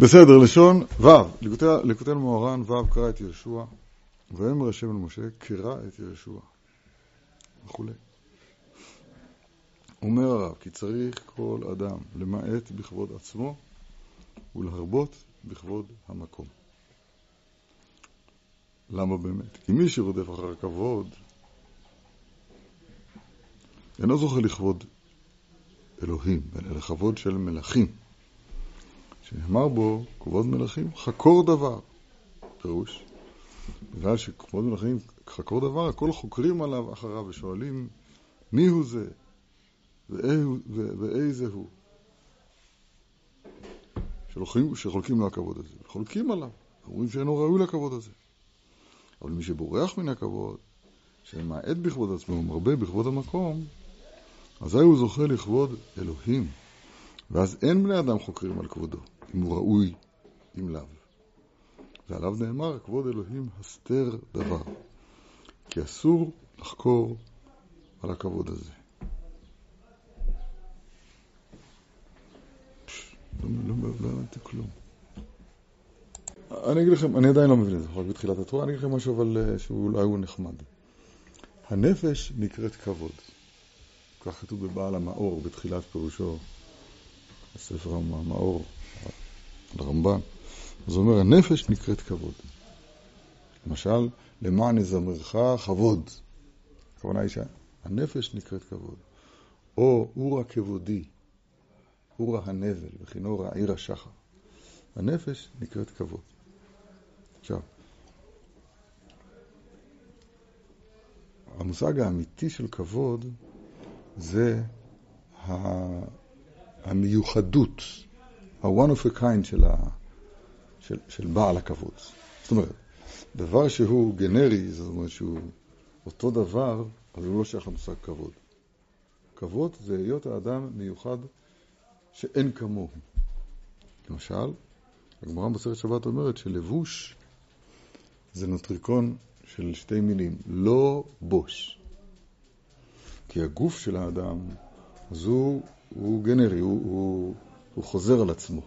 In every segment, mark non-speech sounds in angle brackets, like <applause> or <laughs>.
בסדר, לשון ו', ליקוטי מוהר"ן ו' קרא את יהושע, ויאמר השם אל משה, קרא את יהושע, וכולי. אומר הרב, כי צריך כל אדם למעט בכבוד עצמו ולהרבות בכבוד המקום. למה באמת? כי מי שרודף אחר הכבוד אינו זוכה לכבוד אלוהים, אלא לכבוד של מלכים. שנאמר בו, כבוד מלכים, חקור דבר. פירוש, בגלל שכבוד מלכים חקור דבר, הכל חוקרים עליו אחריו ושואלים מי הוא זה ואיזה הוא. שחולקים, שחולקים לו הכבוד הזה, חולקים עליו, אומרים שאינו ראוי לכבוד הזה. אבל מי שבורח מן הכבוד, שמעט בכבוד עצמו ומרבה בכבוד המקום, אזי הוא זוכה לכבוד אלוהים. ואז אין בני אדם חוקרים על כבודו, אם הוא ראוי, אם לאו. ועליו נאמר, כבוד אלוהים הסתר דבר. כי אסור לחקור על הכבוד הזה. לא, לא, לא. אני אגיד לכם, אני עדיין לא מבין את זה, רק בתחילת התורה, אני אגיד לכם משהו אבל אה, שאולי הוא נחמד. הנפש נקראת כבוד. כך כתוב בבעל המאור, בתחילת פירושו, הספר המאור, לרמב"ן. אז הוא אומר, הנפש נקראת כבוד. למשל, למען יזמרך כבוד. הכוונה היא שהנפש נקראת כבוד. או אורה כבודי, אורה הנבל, וכינור העיר השחר. הנפש נקראת כבוד. עכשיו, המושג האמיתי של כבוד זה המיוחדות, ה-one of a kind של, ה, של, של בעל הכבוד. זאת אומרת, דבר שהוא גנרי, זאת אומרת שהוא אותו דבר, אבל הוא לא שייך למושג כבוד. כבוד זה היות האדם מיוחד שאין כמוהו. למשל, הגמרא בסרט שבת אומרת שלבוש זה נוטריקון של שתי מילים, לא בוש. כי הגוף של האדם, אז הוא, הוא גנרי, הוא, הוא, הוא חוזר על עצמו.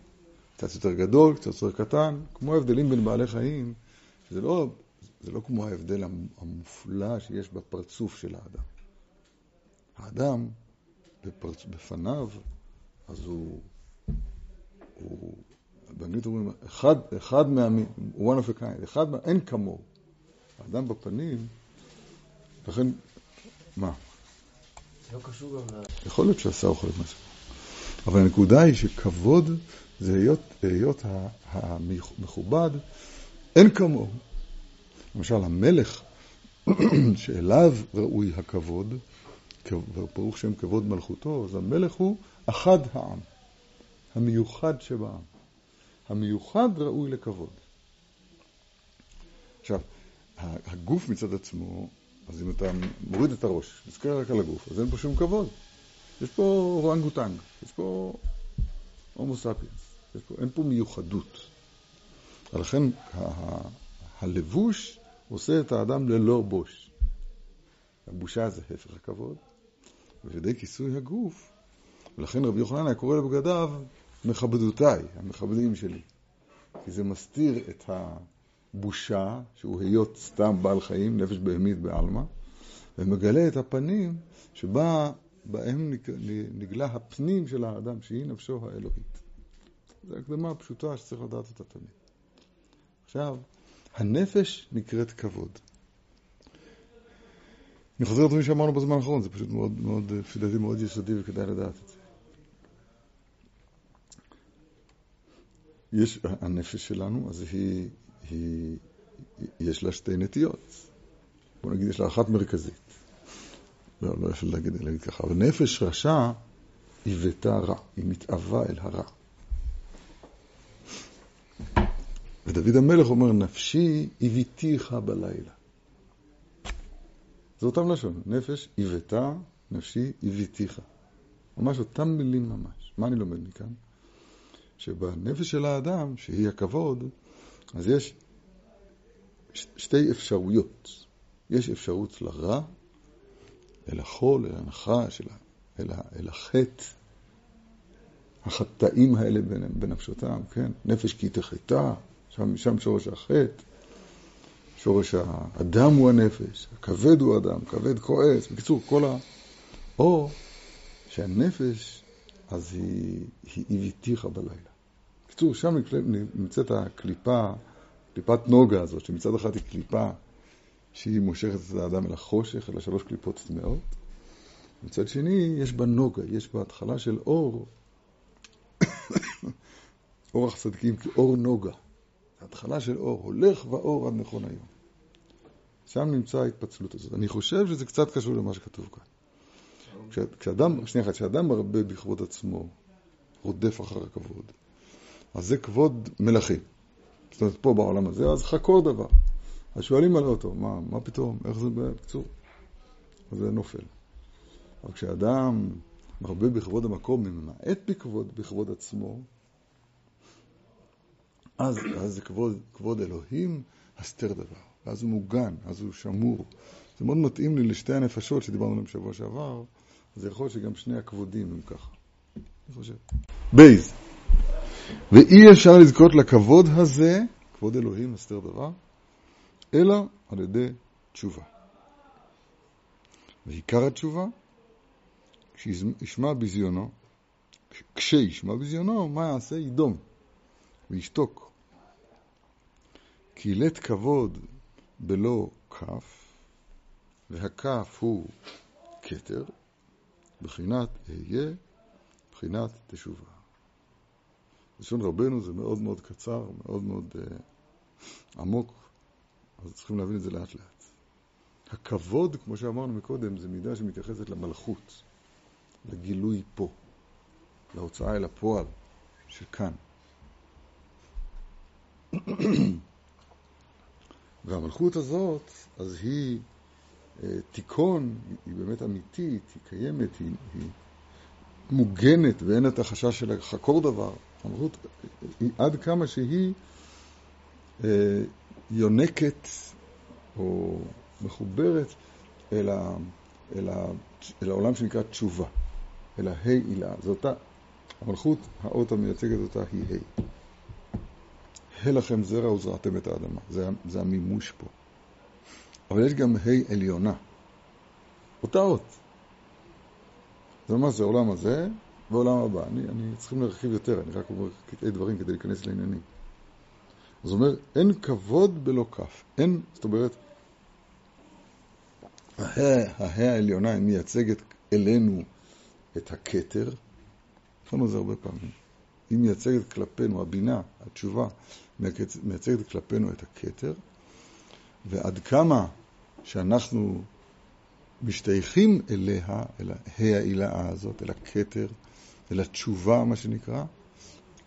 קצת יותר גדול, קצת יותר קטן, כמו ההבדלים בין בעלי חיים, שזה לא, זה לא כמו ההבדל המופלא שיש בפרצוף של האדם. האדם, בפרצ... בפניו, אז הוא, הוא באנגלית אומרים, אחד, אחד מה... one of a kind, אחד מה... אין כמוהו. האדם בפנים, לכן, מה? לא קשור גם ל... יכול להיות שעשה אוכל משהו. אבל הנקודה היא שכבוד זה היות, היות המכובד, אין כמוהו. למשל, המלך <clears throat> שאליו ראוי הכבוד, ברוך שם כבוד מלכותו, אז המלך הוא אחד העם, המיוחד שבעם. המיוחד ראוי לכבוד. עכשיו, הגוף מצד עצמו אז אם אתה מוריד את הראש, מסתכל רק על הגוף, אז אין פה שום כבוד. יש פה אורנגוטנג, יש פה הומו ספיאנס, פה, אין פה מיוחדות. ולכן הלבוש עושה את האדם ללא בוש. הבושה זה הפך הכבוד, ועל כיסוי הגוף, ולכן רבי יוחנן היה קורא לבגדיו מכבדותיי, המכבדים שלי. כי זה מסתיר את ה... בושה, שהוא היות סתם בעל חיים, נפש בהמית בעלמא, ומגלה את הפנים שבה בהם נגלה הפנים של האדם, שהיא נפשו האלוהית. זו הקדמה פשוטה שצריך לדעת אותה תמיד. עכשיו, הנפש נקראת כבוד. אני חוזר לדברים שאמרנו בזמן האחרון, זה פשוט מאוד, מאוד, לפי דעתי מאוד יסודי וכדאי לדעת את זה. יש, הנפש שלנו, אז היא היא, יש לה שתי נטיות. בוא נגיד, יש לה אחת מרכזית. לא, לא יכול להגיד, להגיד ככה. אבל נפש רשע היא ביתה רע, היא מתאווה אל הרע. ודוד המלך אומר, נפשי הביתיך בלילה. זה אותם לשון, נפש עיוותה, נפשי הביתיך. ממש אותם מילים ממש. מה אני לומד מכאן? שבנפש של האדם, שהיא הכבוד, אז יש שתי אפשרויות. יש אפשרות לרע, אל החול, אל הנחש, אל, אל, אל החטא, החטאים האלה בנפשותם, כן? נפש כי תחטא, שם, שם שורש החטא, שורש האדם הוא הנפש, הכבד הוא אדם, כבד כועס, בקיצור, כל ה... או שהנפש, אז היא, היא הביתיך בלילה. בקיצור, שם נמצאת הקליפה, קליפת נוגה הזאת, שמצד אחד היא קליפה שהיא מושכת את האדם אל החושך, אל השלוש קליפות טמאות. מצד שני, יש בה נוגה, יש בה התחלה של אור, <coughs> אורח צדיקים כאור נוגה. התחלה של אור, הולך ואור עד נכון היום. שם נמצא ההתפצלות הזאת. אני חושב שזה קצת קשור למה שכתוב כאן. כשאדם, שנייה אחת, כשאדם מרבה בכבוד עצמו, רודף אחר הכבוד, אז זה כבוד מלכים. זאת אומרת, פה בעולם הזה, אז חקור דבר. אז שואלים על אותו, מה, מה פתאום, איך זה בקצור? אז זה נופל. אבל כשאדם מרבה בכבוד המקום, ממעט בכבוד, בכבוד עצמו, אז, אז זה כבוד, כבוד אלוהים, הסתר דבר. ואז הוא מוגן, אז הוא שמור. זה מאוד מתאים לי לשתי הנפשות שדיברנו עליהן בשבוע שעבר, אז יכול להיות שגם שני הכבודים הם ככה. אני חושב. בייז. ואי אפשר לזכות לכבוד הזה, כבוד אלוהים, הסתר דבר, אלא על ידי תשובה. ועיקר התשובה, כשישמע בזיונו, כשישמע בזיונו, מה יעשה? ידום וישתוק. כי לית כבוד בלא כף, והכף הוא כתר, בחינת אהיה, בחינת תשובה. לשון רבנו זה מאוד מאוד קצר, מאוד מאוד uh, עמוק, אז צריכים להבין את זה לאט לאט. הכבוד, כמו שאמרנו מקודם, זה מידה שמתייחסת למלכות, לגילוי פה, להוצאה אל הפועל שכאן. <clears throat> והמלכות הזאת, אז היא אה, תיכון, היא באמת אמיתית, היא קיימת, היא, היא מוגנת ואין את החשש של לחקור דבר. המלכות היא עד כמה שהיא אה, יונקת או מחוברת אל, ה, אל, ה, אל העולם שנקרא תשובה, אל הה' הילה. זו אותה, המלכות, האות המייצגת אותה היא ה'. ה' לכם זרע וזרעתם את האדמה. זה, זה המימוש פה. אבל יש גם ה' עליונה. אותה אות. זה ממש זה העולם הזה ועולם הבא. אני, אני צריכים להרחיב יותר, אני רק אומר קטעי דברים כדי להיכנס לעניינים. אז הוא אומר, אין כבוד בלא כף. אין, זאת אומרת, ההא העליונה מייצגת אלינו את הכתר, אמרנו זה הרבה פעמים. היא מייצגת כלפינו, הבינה, התשובה, מייצגת כלפינו את הכתר, ועד כמה שאנחנו משתייכים אליה, אל ההילאה הזאת, אל הכתר, אל התשובה, מה שנקרא,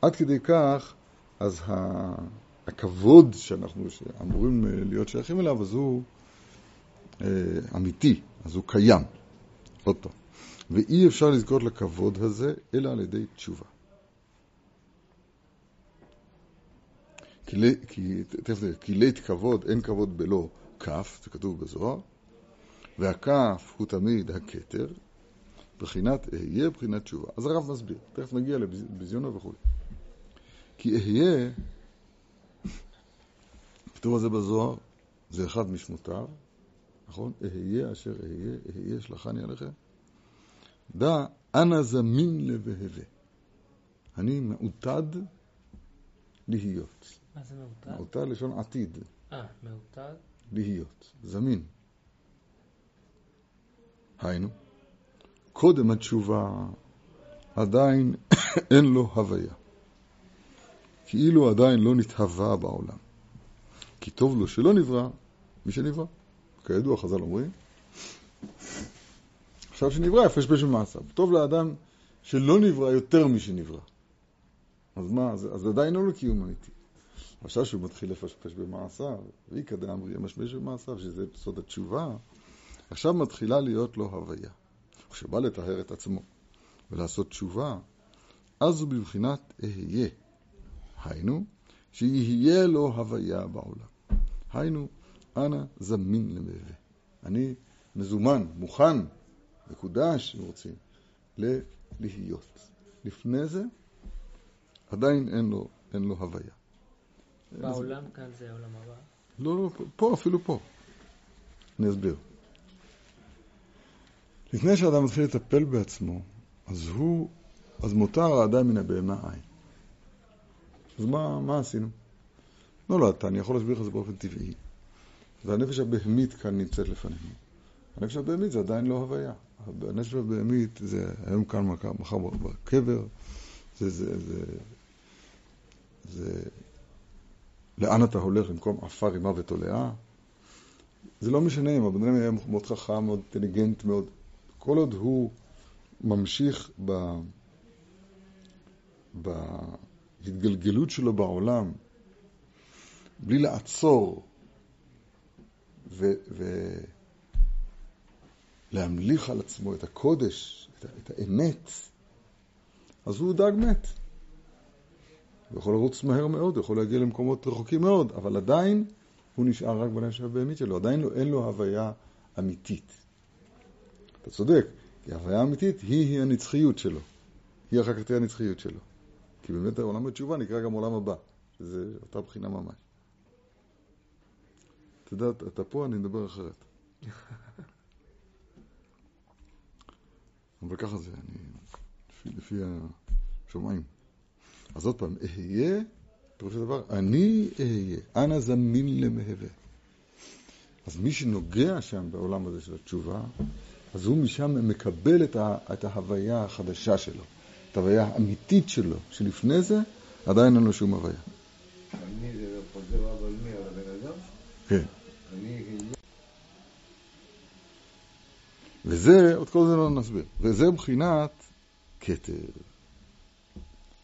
עד כדי כך, אז הכבוד שאנחנו אמורים להיות שייכים אליו, אז הוא אה, אמיתי, אז הוא קיים. עוד פעם. ואי אפשר לזכות לכבוד הזה, אלא על ידי תשובה. כי לית כבוד, אין כבוד בלא כף, זה כתוב בזוהר, והכף הוא תמיד הכתר, בחינת אהיה, בחינת תשובה. אז הרב מסביר, תכף נגיע לביזיונו וכו'. כי אהיה, כתוב על זה בזוהר, זה אחד משמותיו, נכון? אהיה אשר אהיה, אהיה שלחני עליכם. דע, אנא זמין לבהווה. אני מעוטד להיות. מה זה מעוטד? מעוטד לשון עתיד. אה, מעוטד? להיות, זמין. היינו, קודם התשובה עדיין <coughs> אין לו הוויה. כאילו עדיין לא נתהווה בעולם. כי טוב לו שלא נברא מי שנברא. כידוע, חז"ל אומרים, עכשיו שנברא יפשפש במעשיו. טוב לאדם שלא נברא יותר משנברא. אז מה, אז, אז עדיין לא לקיום אמיתי. עכשיו שהוא מתחיל לפשפש במעשיו, ואיכא דאמרי ימשמש במעשיו, שזה סוד התשובה, עכשיו מתחילה להיות לו הוויה. כשבא לטהר את עצמו ולעשות תשובה, אז הוא בבחינת אהיה. היינו, שיהיה לו הוויה בעולם. היינו, אנא זמין למהווה. אני מזומן, מוכן, מקודש, אם רוצים, להיות. לפני זה, עדיין אין לו, אין לו הוויה. בעולם כאן זה העולם הבא. לא, לא, פה, אפילו פה. אני אסביר. לפני שאדם מתחיל לטפל בעצמו, אז הוא, אז מותר האדם מן הבהמה עין. אז מה, מה עשינו? לא, לא, אתה, אני יכול להסביר לך את זה באופן טבעי. והנפש הבהמית כאן נמצאת לפנינו. הנפש הבהמית זה עדיין לא הוויה. הנפש הבהמית זה היום כאן, מחר, בקבר, זה, זה, זה, זה, לאן אתה הולך במקום עפר עם מוות תולעה. זה לא משנה אם הבן אדם היה מאוד חכם, מאוד אינטליגנט מאוד. כל עוד הוא ממשיך ב... בהתגלגלות שלו בעולם, בלי לעצור ו... ו... להמליך על עצמו את הקודש, את, את האמת, אז הוא דג מת. הוא יכול לרוץ מהר מאוד, הוא יכול להגיע למקומות רחוקים מאוד, אבל עדיין הוא נשאר רק בנפש הבהמית שלו, עדיין לא, אין לו הוויה אמיתית. אתה צודק, כי ההוויה האמיתית היא-היא הנצחיות שלו. היא אחר כך תהיה הנצחיות שלו. כי באמת העולם התשובה נקרא גם עולם הבא, שזה אותה בחינה ממש. אתה יודע, אתה פה, אני מדבר אחרת. אבל ככה זה, אני, לפי, לפי השומעים. אז עוד פעם, אהיה, פירוש הדבר, אני אהיה, אנא זמין למהווה. אז מי שנוגע שם בעולם הזה של התשובה, אז הוא משם מקבל את, ה, את ההוויה החדשה שלו, את ההוויה האמיתית שלו, שלפני זה עדיין אין לו שום הוויה. אני זה חוזר אבל מי? על הבן אדם? כן. אני אהיה וזה, עוד כל זה לא נסביר, וזה מבחינת כתר.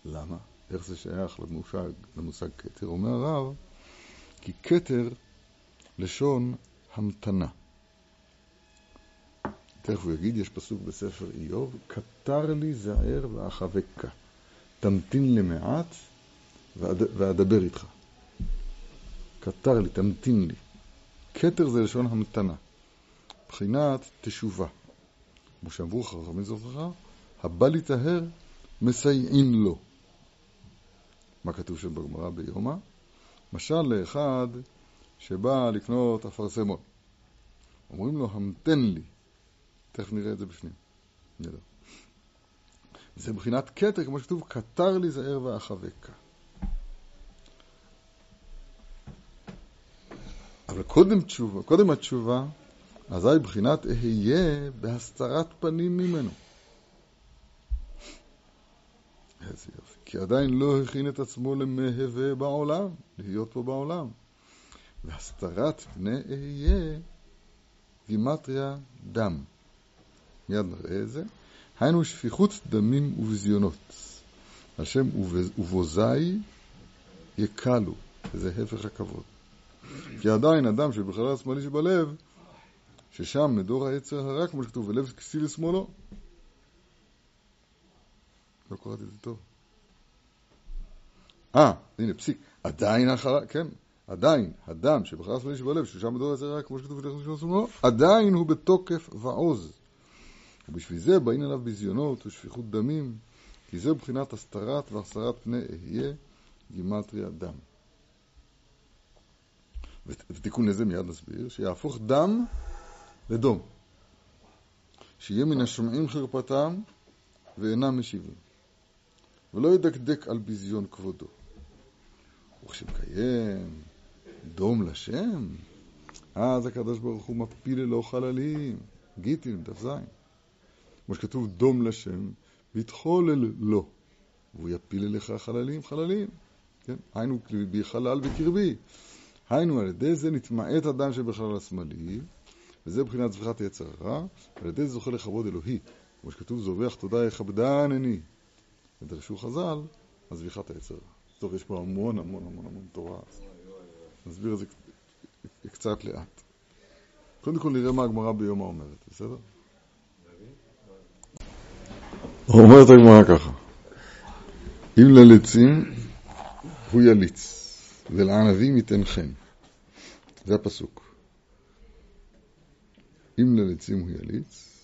למה? איך זה שייך למושג, למושג כתר? אומר הרב, כי כתר לשון המתנה. תכף הוא יגיד, יש פסוק בספר איוב, קטר לי זער ואחבקה, תמתין למעט ואד- ואדבר איתך. קטר לי, תמתין לי. כתר זה לשון המתנה. מבחינת תשובה. כמו שאמרו חכמים זוכרך, הבא להיטהר, מסייעין לו. מה כתוב שם בגמרא ביומא? משל לאחד שבא לקנות אפרסמון. אומרים לו, המתן לי. תכף נראה את זה בפנים. נראה. זה מבחינת כתר, כמו שכתוב, קטר לי זער ואחבקה. אבל קודם תשובה, קודם התשובה, אזי בחינת אהיה בהסתרת פנים ממנו. איזה יופי. כי עדיין לא הכין את עצמו למהווה בעולם, להיות פה בעולם. והסתרת פני אהיה גימטריה דם. מיד נראה את זה. היינו שפיכות דמים וביזיונות. על שם ובז- ובוזי יקלו, וזה הפך הכבוד. כי עדיין אדם שבחלל השמאלי שבלב, ששם מדור היצר הרע, כמו שכתוב, ולב כסי לשמאלו. לא קראתי את זה טוב. אה, הנה, פסיק. עדיין אחר... כן, עדיין, הדם שבחלל השמאלי שבלב, ששם מדור היצר הרע, כמו שכתוב, ולב כסי לשמאלו, עדיין הוא בתוקף ועוז. ובשביל זה באים אליו ביזיונות ושפיכות דמים, כי זה מבחינת הסתרת והסרת פני אהיה גימטריה דם. ות- ותיקון לזה מיד נסביר, שיהפוך דם לדום. שיהיה מן השומעים חרפתם ואינם משיבים. ולא ידקדק על ביזיון כבודו. וכשמקיים דום לשם, אז הקדוש ברוך הוא מפיל אלו חללים. גיטין, דף ז. כמו שכתוב דום לשם, ויתחולל לו. והוא יפיל אליך חללים חללים. כן? היינו בי חלל בקרבי. היינו על ידי זה נתמעט אדם שבחלל השמאלי, וזה מבחינת זביחת היצר הרע, ועל ידי זה זוכה לכבוד אלוהי. כמו שכתוב, זובח תודה יכבדן אני. ודרשו חז"ל, על זביחת היצר. טוב, יש פה המון המון המון המון תורה. אז נסביר את זה קצת לאט. קודם כל נראה מה הגמרא ביומא אומרת, בסדר? אומרת הגמרא ככה: אם לליצים הוא יליץ, ולענבים ייתן חן. זה הפסוק. אם לליצים הוא יליץ,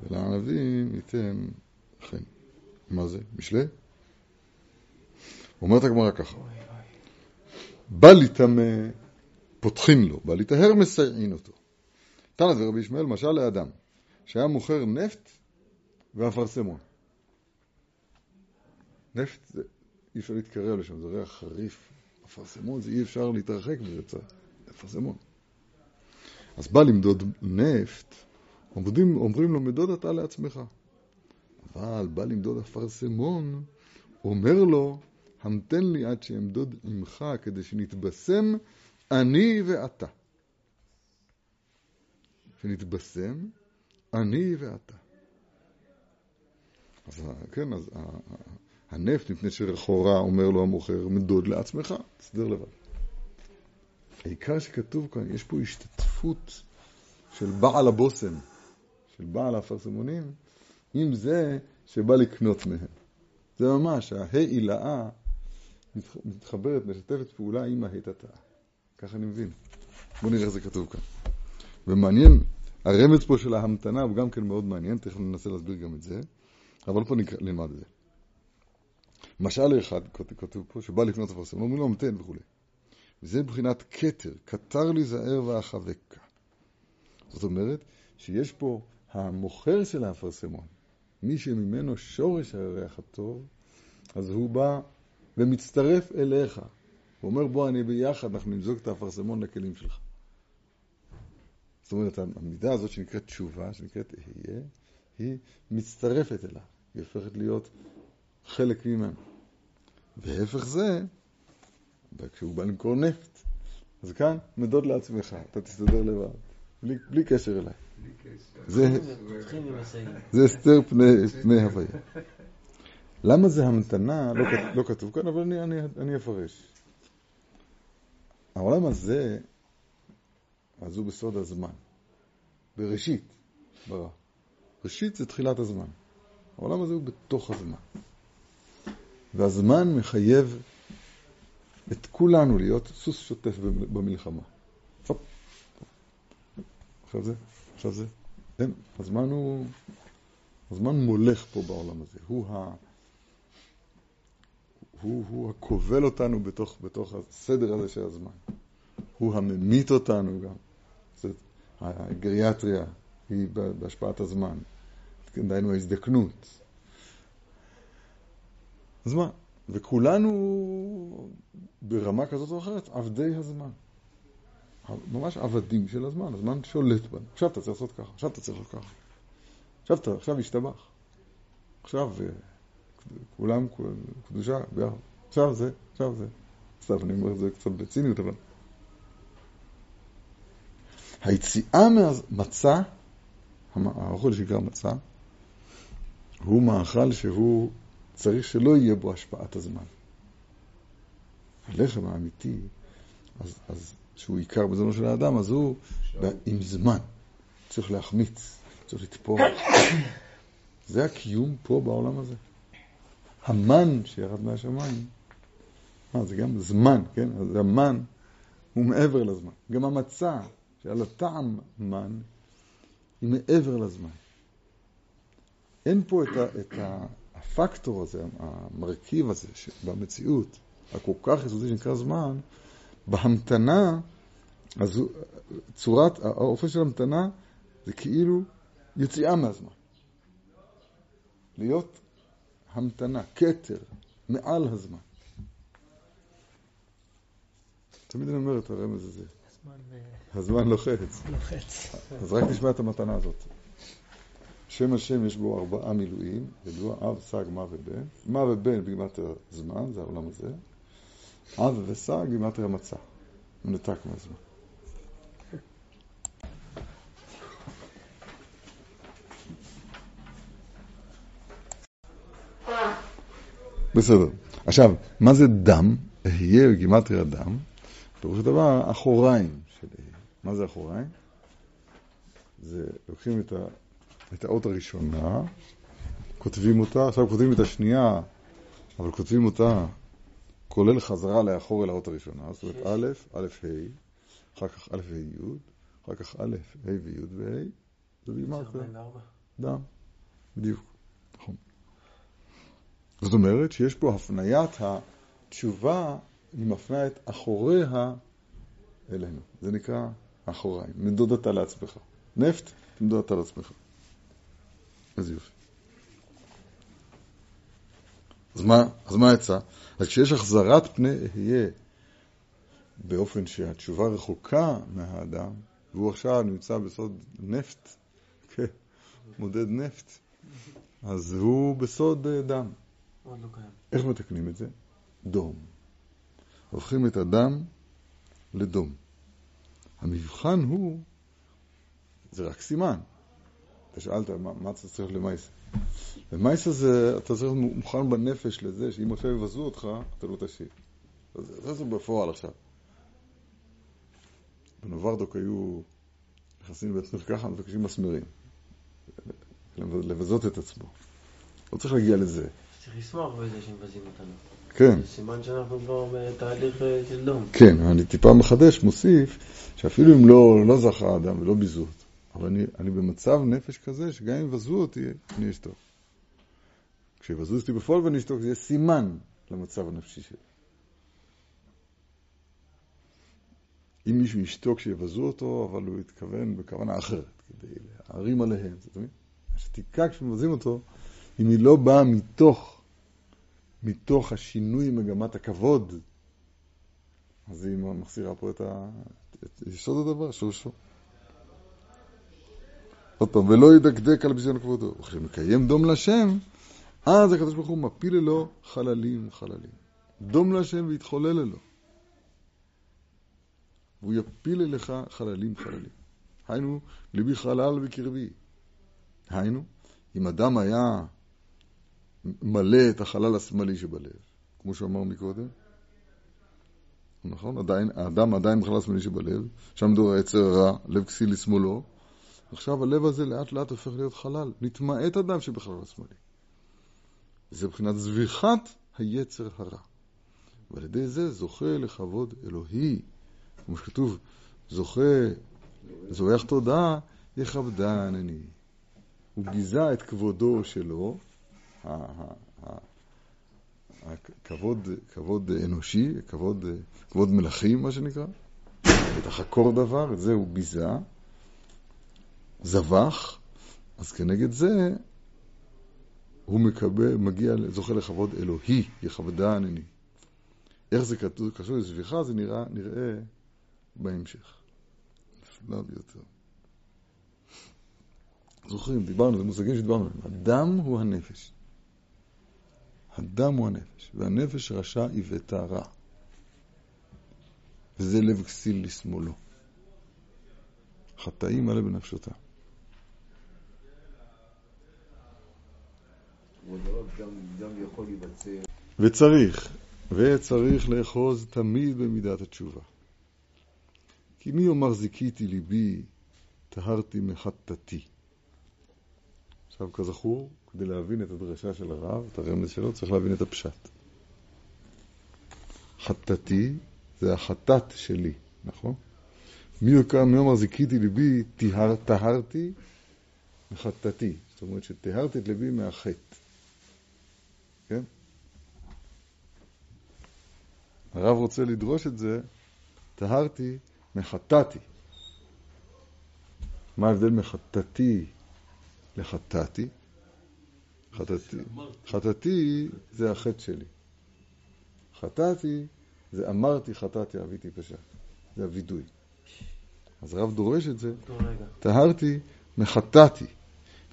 ולענבים ייתן חן. מה זה? משלי? אומרת הגמרא ככה, בא להיטמא, פותחים לו, בא להיטהר, מסייעין אותו. תנא דרבי ישמעאל, משל לאדם, שהיה מוכר נפט ואפרסמון. נפט, זה, אי אפשר להתקרב לשם, זה ריח חריף. אפרסמון זה אי אפשר להתרחק מזה, אפרסמון. אז בא למדוד נפט, אומרים, אומרים לו, מדוד אתה לעצמך. אבל בא למדוד אפרסמון, אומר לו, המתן לי עד שאמדוד עמך כדי שנתבשם אני ואתה. שנתבשם אני ואתה. אז כן, אז הנפט, מפני שלכאורה אומר לו המוכר, מדוד לעצמך, תסדר לבד. העיקר שכתוב כאן, יש פה השתתפות של בעל הבושם, של בעל האפרסמונים, עם זה שבא לקנות מהם. זה ממש, ההא עילאה מתחברת, משתפת פעולה עם ההיטתה. ככה אני מבין. בואו נראה איך זה כתוב כאן. ומעניין, הרמז פה של ההמתנה הוא גם כן מאוד מעניין, תכף ננסה להסביר גם את זה, אבל פה נלמד את זה. משל אחד כתוב פה, שבא לקנות אפרסמון, אומרים לו המתן וכולי. וזה מבחינת כתר, כתר לי זער ואחבקה. זאת אומרת, שיש פה המוכר של האפרסמון, מי שממנו שורש הריח הטוב, אז הוא בא ומצטרף אליך. הוא אומר, בוא, אני ביחד, אנחנו נמזוג את האפרסמון לכלים שלך. זאת אומרת, המידה הזאת שנקראת תשובה, שנקראת אהיה, היא מצטרפת אליו, היא הופכת להיות חלק ממנו. והפך זה, כשהוא בא למכור נפט, אז כאן, מדוד לעצמך, אתה תסתדר לבד, בלי, בלי קשר אליי. זה, זה הסתר פני, פני הוויה. למה זה המתנה? לא, לא כתוב כאן, אבל אני, אני, אני אפרש. העולם הזה, אז הוא בסוד הזמן. בראשית ברא. ראשית זה תחילת הזמן. העולם הזה הוא בתוך הזמן. והזמן מחייב את כולנו להיות סוס שוטף במלחמה. עכשיו זה, עכשיו זה. כן, הזמן הוא, הזמן מולך פה בעולם הזה. הוא, ה, הוא, הוא הכובל אותנו בתוך, בתוך הסדר הזה של הזמן. הוא הממית אותנו גם. זאת, הגריאטריה היא בהשפעת הזמן. דהיינו ההזדקנות. אז מה? וכולנו ברמה כזאת או אחרת עבדי הזמן. ממש עבדים של הזמן, הזמן שולט בנו. עכשיו אתה צריך לעשות ככה, עכשיו אתה צריך לעשות ככה. עכשיו אתה, עכשיו השתבח. עכשיו אה, כולם קדושה. עכשיו זה, עכשיו זה. סתם, אני אומר את זה קצת בציניות, אבל... היציאה מהמצה, האוכל שנקרא מצה, הוא מאכל שהוא צריך שלא יהיה בו השפעת הזמן. הלחם האמיתי, אז, אז שהוא עיקר בזמנו של האדם, אז הוא עם זמן. צריך להחמיץ, צריך לתפור. <coughs> זה הקיום פה בעולם הזה. המן שירד מהשמיים, אה, זה גם זמן, כן? אז המן הוא מעבר לזמן. גם המצה, שעל הטעם מן, היא מעבר לזמן. אין פה את, ה, את הפקטור הזה, המרכיב הזה במציאות, הכל כך יסודי שנקרא זמן, בהמתנה, אז צורת, האופן של המתנה זה כאילו יציאה מהזמן. להיות המתנה, כתר, מעל הזמן. תמיד אני אומר את הרמז הזה. הזמן לוחץ. לוחץ. אז רק נשמע את המתנה הזאת. שם השם יש בו ארבעה מילואים, ידוע אב, סג, מה ובן. מה ובן בגימטריה זמן, זה העולם הזה. אב וסג גימטריה מצה. מנותק מהזמן. בסדר. עכשיו, מה זה דם? אהיה בגימטריה דם. פירוש הדבר, אחוריים של אהיה. מה זה אחוריים? זה, לוקחים את, ה, את האות הראשונה, כותבים אותה, עכשיו כותבים את השנייה, אבל כותבים אותה כולל חזרה לאחור אל האות הראשונה, זאת אומרת א', א', ה', אחר כך א', ה', י', אחר כך א', ה' וי' וה', זה בגימטריה. דם, בדיוק, נכון. זאת אומרת שיש פה הפניית תשובה, היא מפנה את אחוריה אלינו. זה נקרא אחוריים. מדוד אתה לעצמך. נפט, תמדוד אתה לעצמך. איזה יופי. אז מה, אז מה יצא? אז כשיש החזרת פני אהיה באופן שהתשובה רחוקה מהאדם, והוא עכשיו נמצא בסוד נפט, כן, מודד נפט, אז הוא בסוד אה, דם. לא. איך מתקנים את זה? דום. הופכים את הדם לדום. המבחן הוא, זה רק סימן. אתה שאלת, מה, מה אתה צריך למייסה? למייסה זה, אתה צריך להיות מוכן בנפש לזה שאם עכשיו יבזו אותך, אתה לא תשיב. זה זה בפועל עכשיו. בנוברדוק היו נכנסים לבית מרקחת, מבקשים מסמרים. לבזות את עצמו. לא צריך להגיע לזה. צריך לשמוח בזה שמבזים אותנו. כן. זה סימן שאנחנו כבר בתהליך אה, של דום. כן, אני טיפה מחדש, מוסיף, שאפילו אם לא, לא זכה האדם ולא ביזו אותו, אבל אני, אני במצב נפש כזה, שגם אם יבזו אותי, אני אשתוק. כשיבזו אותי בפועל ואני אשתוק, זה יהיה סימן למצב הנפשי שלי. אם מישהו ישתוק כשיבזו אותו, אבל הוא יתכוון בכוונה אחרת, כדי להערים עליהם, זאת אומרת, השתיקה כשמבזים אותו, אם היא לא באה מתוך, מתוך השינוי מגמת הכבוד, אז היא מחזירה פה את, ה... את יסוד הדבר, שורשו. עוד פעם, ולא ידקדק על ביזיון כבודו. וכשמקיים דום לשם, אז הקדוש ברוך הוא מפיל אלו חללים חללים. דום לשם ויתחולל אלו. והוא יפיל אליך חללים חללים. היינו, ליבי חלל בקרבי. היינו, אם אדם היה מלא את החלל השמאלי שבלב, כמו שאמר מקודם, נכון? עדיין, האדם עדיין בחלל השמאלי שבלב, שם מדור היצר הרע, לב כסיל לשמאלו, עכשיו הלב הזה לאט לאט הופך להיות חלל, נתמעט אדם שבחלל השמאלי. זה מבחינת זביחת היצר הרע. ועל ידי זה זוכה לכבוד אלוהי. כמו שכתוב, זוכה, זורח תודה, יכבדן אני. הוא ביזה את כבודו שלו, הכבוד, כבוד אנושי, כבוד, כבוד מלכים, מה שנקרא, את החקור דבר, את זה הוא ביזה, זבח, אז כנגד זה הוא מקבל, מגיע, זוכה לכבוד אלוהי, יכבדן אני. איך זה כתוב, קשור לזביחה, זה נראה, נראה בהמשך. נפלא ביותר. זוכרים, דיברנו, זה מושגים שדיברנו עליהם. הדם הוא הנפש. הדם הוא הנפש, והנפש רשע עיוותה רע. וזה לב כסיל לשמאלו. חטאים מלא בנפשותה. גם יכול להיווצר. וצריך, וצריך לאחוז תמיד במידת התשובה. כי מי יאמר זיכיתי ליבי, טהרתי מחטאתי. עכשיו, כזכור, כדי להבין את הדרשה של הרב, את הרמז שלו, צריך להבין את הפשט. חטאתי זה החטאת שלי, נכון? מי יאמר זיכיתי ליבי, טהר, טהרתי מחטאתי. זאת אומרת שטהרתי את ליבי מהחטא. כן? הרב רוצה לדרוש את זה, טהרתי מחטאתי. מה ההבדל מחטאתי לחטאתי? חטאתי, חטאתי זה החטא שלי. חטאתי זה אמרתי חטאתי, אביתי פשע. זה הווידוי. אז הרב דורש את זה, טהרתי מחטאתי.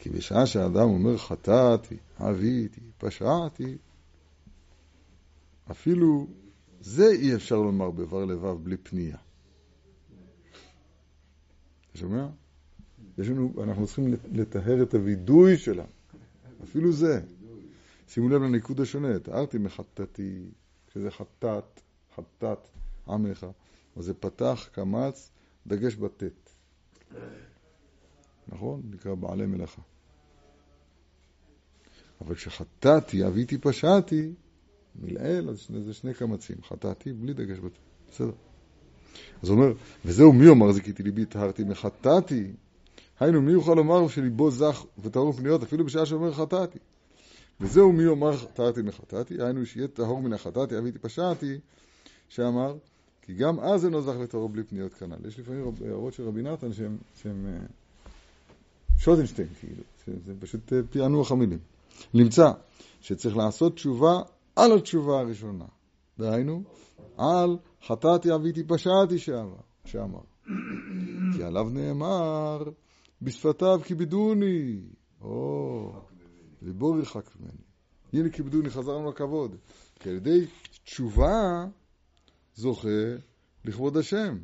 כי בשעה שהאדם אומר חטאתי, אביתי, פשעתי, אפילו זה אי אפשר לומר בבר לבב בלי פנייה. אתה שומע? יש לנו, אנחנו צריכים לטהר את הווידוי שלנו, אפילו זה. שימו לב לניקוד השונה, תיארתי מחטאתי, שזה חטאת, חטאת עמך, אז זה פתח, קמץ, דגש בטית. נכון? נקרא בעלי מלאכה. אבל כשחטאתי, אביתי פשעתי, מלעיל, אז זה שני קמצים. חטאתי בלי דגש בטית. בסדר. אז הוא אומר, וזהו מי אומר זיכיתי ליבי טהרתי מחטאתי? היינו, מי יוכל לומר שליבו זך וטהור פניות אפילו בשעה שאומר חטאתי? וזהו מי יאמר חטאתי מחטאתי, היינו שיהיה טהור מן החטאתי, אביתי פשעתי, שאמר, כי גם אז אינו זך לטהור בלי פניות כנ"ל. יש לפעמים הערות של רבי נתן שהם, שהם אה, שוטנשטיין, כאילו, שזה פשוט אה, פענוח המילים. נמצא שצריך לעשות תשובה על התשובה הראשונה. דהיינו, על חטאתי אביתי פשעתי שאמר, שאמר. כי עליו נאמר, בשפתיו כיבדוני. או, ליבו ירחק ממני. הנה כיבדוני, חזרנו לכבוד. כי על ידי תשובה זוכה לכבוד השם.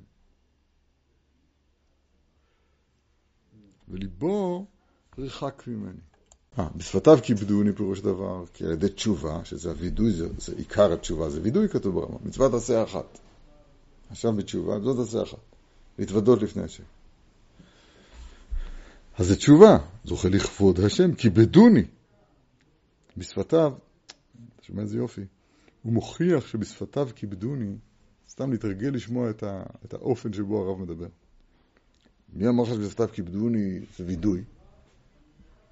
וליבו ירחק ממני. אה, בשפתיו כיבדוני פירוש דבר, כי על ידי תשובה, שזה הווידוי, זה, זה עיקר התשובה, זה וידוי כתוב ברמה, מצוות עשה אחת. עכשיו בתשובה, זאת עשה אחת. להתוודות לפני השם. אז זה תשובה, זוכה לכבוד השם, כיבדוני. בשפתיו, אתה שומע איזה יופי, הוא מוכיח שבשפתיו כיבדוני, סתם להתרגל לשמוע את, ה, את האופן שבו הרב מדבר. מי אמר לך שבשפתיו כיבדוני זה וידוי?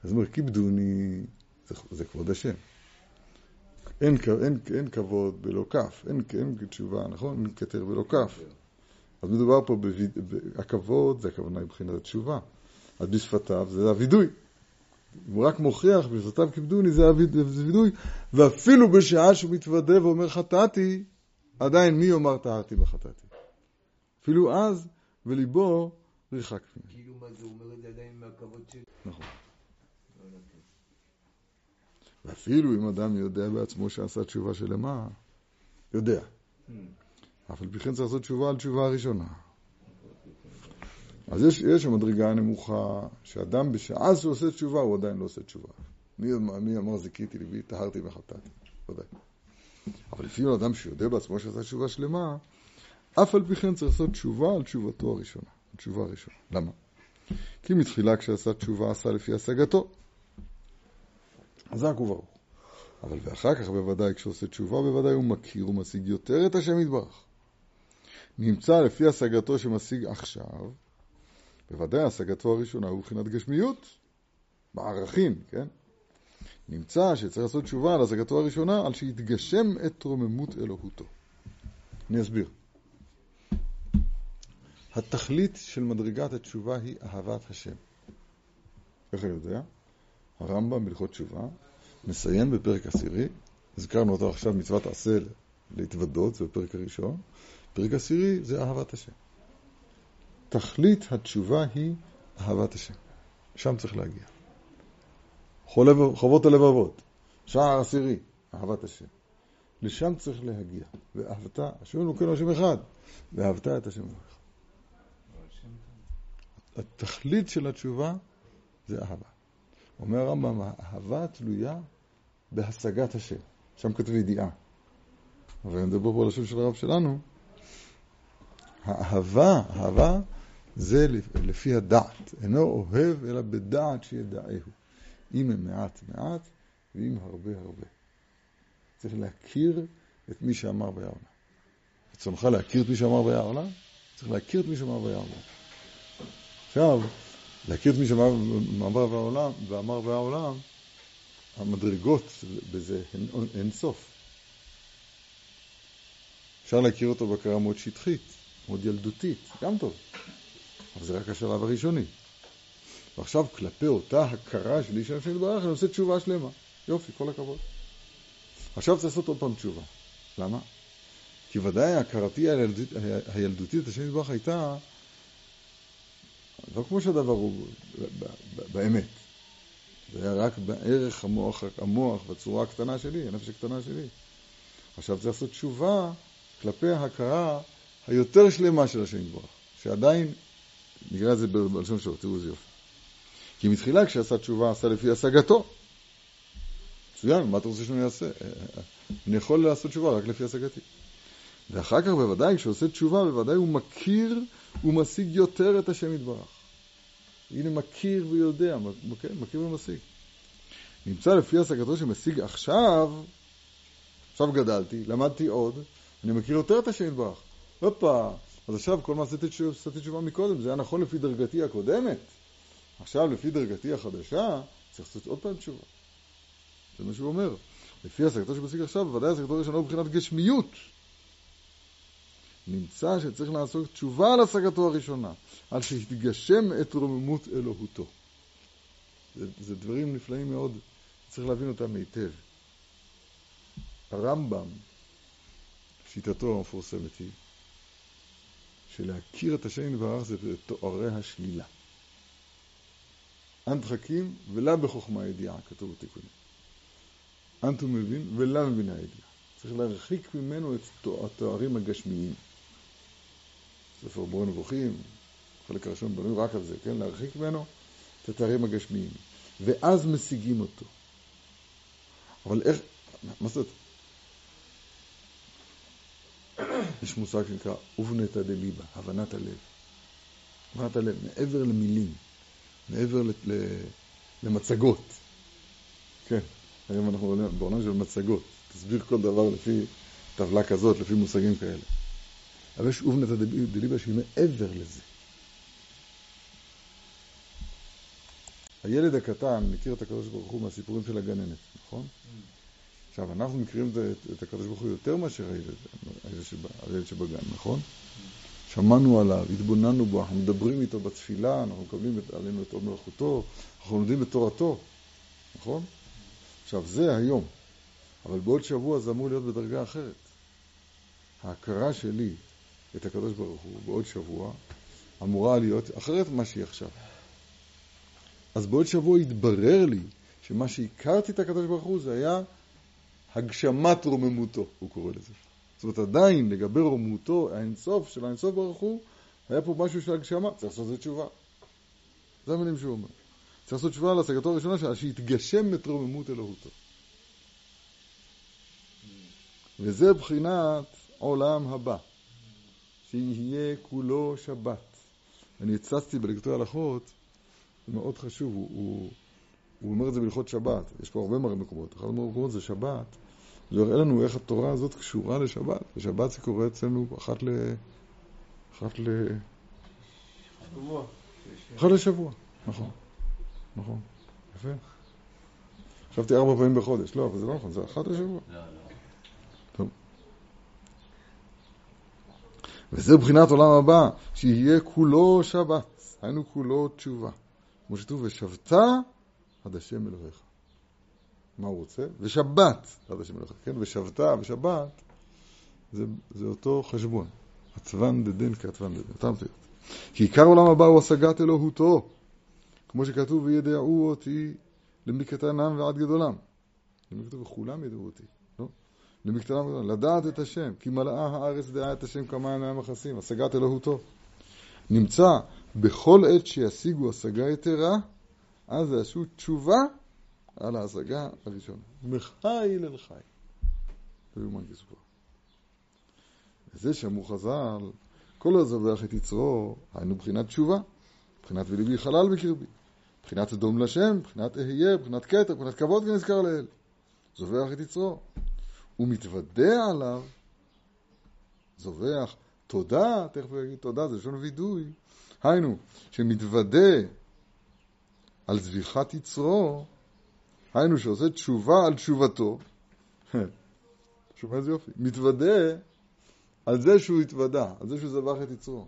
אז הוא אומר, כיבדוני זה, זה כבוד השם. אין, אין, אין כבוד בלא כף, אין, אין תשובה, נכון? אין כתר בלא כף. אז מדובר פה, בויד... ב- הכבוד, זה הכוונה מבחינת התשובה. אז בשפתיו זה הווידוי. הוא רק מוכיח, בשפתיו כיבדוני זה הוויד- זה וידוי, ואפילו בשעה שהוא מתוודה ואומר חטאתי, עדיין מי יאמר טהרתי בחטאתי? אפילו אז, וליבו ריחק ממנו. כאילו מה זה, אומר את זה עדיין מהכבוד שלי. נכון. ואפילו אם אדם יודע בעצמו שעשה תשובה שלמה, יודע. אף על פי כן צריך לעשות תשובה על תשובה הראשונה. אז יש, יש המדרגה הנמוכה, שאדם בשעה שהוא עושה תשובה, הוא עדיין לא עושה תשובה. מי, מי אמר זיכיתי ליבי, טהרתי וחטאתי? ודאי. אבל לפעמים אדם שיודע בעצמו שעשה תשובה שלמה, אף על פי כן צריך לעשות תשובה על תשובתו הראשונה. התשובה הראשונה. למה? כי מתחילה כשעשה תשובה עשה לפי השגתו. חזק וברוך. אבל ואחר כך בוודאי כשעושה תשובה בוודאי הוא מכיר ומשיג יותר את השם יתברך. נמצא לפי השגתו שמשיג עכשיו, בוודאי השגתו הראשונה הוא מבחינת גשמיות, בערכים, כן? נמצא שצריך לעשות תשובה על השגתו הראשונה על שיתגשם את רוממות אלוהותו. אני אסביר. התכלית של מדרגת התשובה היא אהבת השם. איך אני יודע? הרמב"ם בהלכות תשובה מסיים בפרק עשירי, הזכרנו אותו עכשיו מצוות עשה להתוודות, זה בפרק הראשון, פרק עשירי זה אהבת השם. תכלית התשובה היא אהבת השם. שם צריך להגיע. חולב, חובות הלבבות, שער עשירי, אהבת השם. לשם צריך להגיע. ואהבת, השם אלוקינו השם אחד, ואהבת את השם אלוקיך. התכלית של התשובה זה אהבה. אומר הרמב"ם, האהבה תלויה בהשגת השם. שם כתוב ידיעה. אבל אני מדבר פה על השם של הרב שלנו. האהבה, האהבה זה לפי הדעת. אינו אוהב אלא בדעת שידעהו. אם מעט מעט ואם הרבה הרבה. צריך להכיר את מי שאמר והיה עולם. רצונך להכיר את מי שאמר והיה עולם? צריך להכיר את מי שאמר והיה עולם. עכשיו, להכיר את מי שאמר והעולם, ואמר והעולם, המדרגות בזה הן אין סוף. אפשר להכיר אותו בהכרה מאוד שטחית, מאוד ילדותית, גם טוב. אבל זה רק השלב הראשוני. ועכשיו כלפי אותה הכרה שלי של השם יתברך, אני עושה תשובה שלמה. יופי, כל הכבוד. עכשיו צריך לעשות עוד פעם תשובה. למה? כי ודאי הכרתי הילדותית, הילדותית השם יתברך הייתה לא כמו שהדבר הוא באמת. זה היה רק בערך המוח, המוח בצורה הקטנה שלי, הנפש הקטנה שלי. עכשיו צריך לעשות תשובה כלפי ההכרה היותר שלמה של השם יתברך, שעדיין, נקרא את זה בלשון שלו, תראו איזה יופי. כי מתחילה כשעשה תשובה עשה לפי השגתו. מצוין, מה אתה רוצה שאני אעשה? אני יכול לעשות תשובה רק לפי השגתי. ואחר כך בוודאי, כשעושה תשובה, בוודאי הוא מכיר ומשיג יותר את השם יתברך. הנה מכיר ויודע, מכיר, מכיר ומשיג. נמצא לפי השגתו שמשיג עכשיו, עכשיו גדלתי, למדתי עוד, אני מכיר יותר את השם יתברך. הופה, אז עכשיו כל מה שעשיתי תשובה מקודם, זה היה נכון לפי דרגתי הקודמת. עכשיו לפי דרגתי החדשה, צריך לעשות עוד פעם תשובה. זה מה שהוא אומר. לפי השגתו שמשיג עכשיו, ודאי השגתו הראשונה הוא מבחינת גשמיות. נמצא שצריך לעשות תשובה על השגתו הראשונה, על שהתגשם את רוממות אלוהותו. זה, זה דברים נפלאים מאוד, צריך להבין אותם היטב. הרמב"ם, שיטתו המפורסמת היא, שלהכיר את השם יתברך זה תוארי השלילה. אנט חכים ולא בחוכמה ידיעה, כתוב בתיקונים. אנט הוא מבין ולא מבינה ידיעה. צריך להרחיק ממנו את התוארים הגשמיים. ספר בורא נבוכים, החלק הראשון בנוי רק על זה, כן? להרחיק ממנו את התארים הגשמיים. ואז משיגים אותו. אבל איך, מה זאת? יש מושג שנקרא אובנתא דליבה, הבנת הלב. הבנת הלב, מעבר למילים, מעבר למצגות. כן, היום אנחנו בעולם של מצגות. תסביר כל דבר לפי טבלה כזאת, לפי מושגים כאלה. אבל יש אובנתא דליבה שהיא מעבר לזה. הילד הקטן מכיר את הקדוש ברוך הוא מהסיפורים של הגננת, נכון? עכשיו, אנחנו מכירים את הקדוש ברוך הוא יותר מאשר הילד, הילד שבגן, נכון? שמענו עליו, התבוננו בו, אנחנו מדברים איתו בתפילה, אנחנו מקבלים עלינו את מלאכותו, אנחנו לומדים את תורתו, נכון? עכשיו, זה היום, אבל בעוד שבוע זה אמור להיות בדרגה אחרת. ההכרה שלי את הקדוש ברוך הוא בעוד שבוע אמורה להיות אחרת ממה שהיא עכשיו. אז בעוד שבוע התברר לי שמה שהכרתי את הקדוש ברוך הוא זה היה הגשמת רוממותו, הוא קורא לזה. זאת אומרת, עדיין לגבי רוממותו, האינסוף של האינסוף ברוך הוא, היה פה משהו של הגשמה, צריך לעשות את תשובה. זה המילים שהוא אומר. צריך לעשות תשובה על השגתו הראשונה שלה, שיתגשם את רוממות אלוהותו. וזה בחינת עולם הבא, שיהיה כולו שבת. אני הצצתי בלקטורי הלכות, זה מאוד חשוב, הוא, הוא, הוא אומר את זה בהלכות שבת, יש פה הרבה מקומות, אחד המקומות זה שבת, זה יראה לנו איך התורה הזאת קשורה לשבת, ושבת זה קורה אצלנו אחת ל... אחת ל... שבוע. אחת לשבוע, נכון, נכון, יפה. חשבתי ארבע פעמים בחודש, לא, אבל זה לא נכון, זה אחת לשבוע. לא, לא. וזה בחינת עולם הבא, שיהיה כולו שבת, היינו כולו תשובה. כמו שכתוב, ושבת עד השם אלוהיך. מה הוא רוצה? ושבת עד השם אלוהיך, כן? ושבתה ושבת זה, זה אותו חשבון. עצבן דדין כעצבן דדין, אותם פרט. כי עיקר עולם הבא הוא השגת אלוהותו, כמו שכתוב, וידעו אותי למקטנם ועד גדולם. למי כתוב, וכולם ידעו אותי, למקטנם ועד גדולם. לדעת את השם, כי מלאה הארץ דעה את השם כמה עיניים המכסים, השגת אלוהותו. נמצא בכל עת שישיגו השגה יתרה, אז יעשו תשובה על ההשגה הראשונה. מחי אל חי. לא יאומן כסופו. וזה שאמרו חז"ל, כל הזבח את יצרו, היינו בחינת תשובה, בחינת וליבי חלל בקרבי, בחינת אדום לשם, בחינת אהיה, בחינת כתר, בחינת כבוד כנזכר לאל. זובח את יצרו. הוא מתוודה עליו, זובח, תודה, תכף הוא יגיד תודה, זה לשון וידוי, היינו, שמתוודה על זביחת יצרו, היינו שעושה תשובה על תשובתו, <laughs> שומע איזה יופי, מתוודה על זה שהוא התוודה, על זה שהוא זבח את יצרו.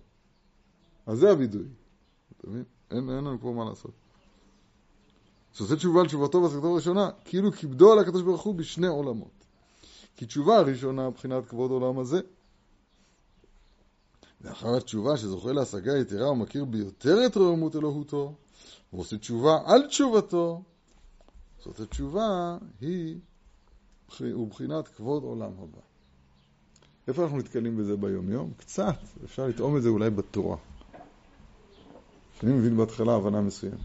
אז זה הווידוי, אתה מבין? אין, אין לנו פה מה לעשות. שעושה תשובה על תשובתו בהשגתו הראשונה, כאילו כיבדו על הקדוש ברוך הוא בשני עולמות. כי תשובה הראשונה מבחינת כבוד עולם הזה, לאחר התשובה שזוכה להשגה יתרה הוא מכיר ביותר את רוממות אלוהותו, הוא עושה תשובה על תשובתו. זאת התשובה היא ובחינת כבוד עולם הבא. איפה אנחנו נתקלים בזה ביום-יום? קצת, אפשר לטעום את זה אולי בתורה. אני מבין בהתחלה הבנה מסוימת.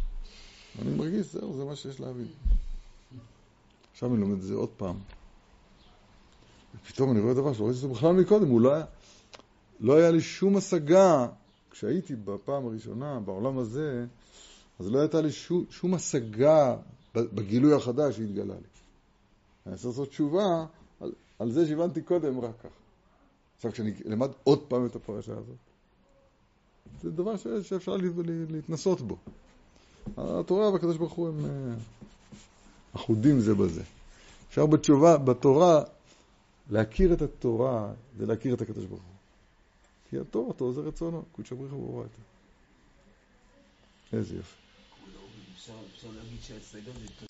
אני מרגיש, זהו, זה מה שיש להבין. עכשיו אני לומד את זה עוד פעם. ופתאום אני רואה דבר שלא ראיתי זה בכלל מקודם, הוא לא היה... לא היה לי שום השגה, כשהייתי בפעם הראשונה בעולם הזה, אז לא הייתה לי שום, שום השגה בגילוי החדש שהתגלה לי. אני רוצה לעשות תשובה על, על זה שהבנתי קודם רק ככה. עכשיו, כשאני אלמד עוד פעם את הפרשה הזאת, זה דבר ש, שאפשר להתנסות בו. התורה והקדוש ברוך הוא הם אה, אחודים זה בזה. אפשר בתשובה, בתורה, להכיר את התורה זה להכיר את הקדוש ברוך הוא. כי התורתו זה רצונו, קודש הבריך הוא ברור יותר. איזה יופי. אפשר אפשר להגיד שההשגה זה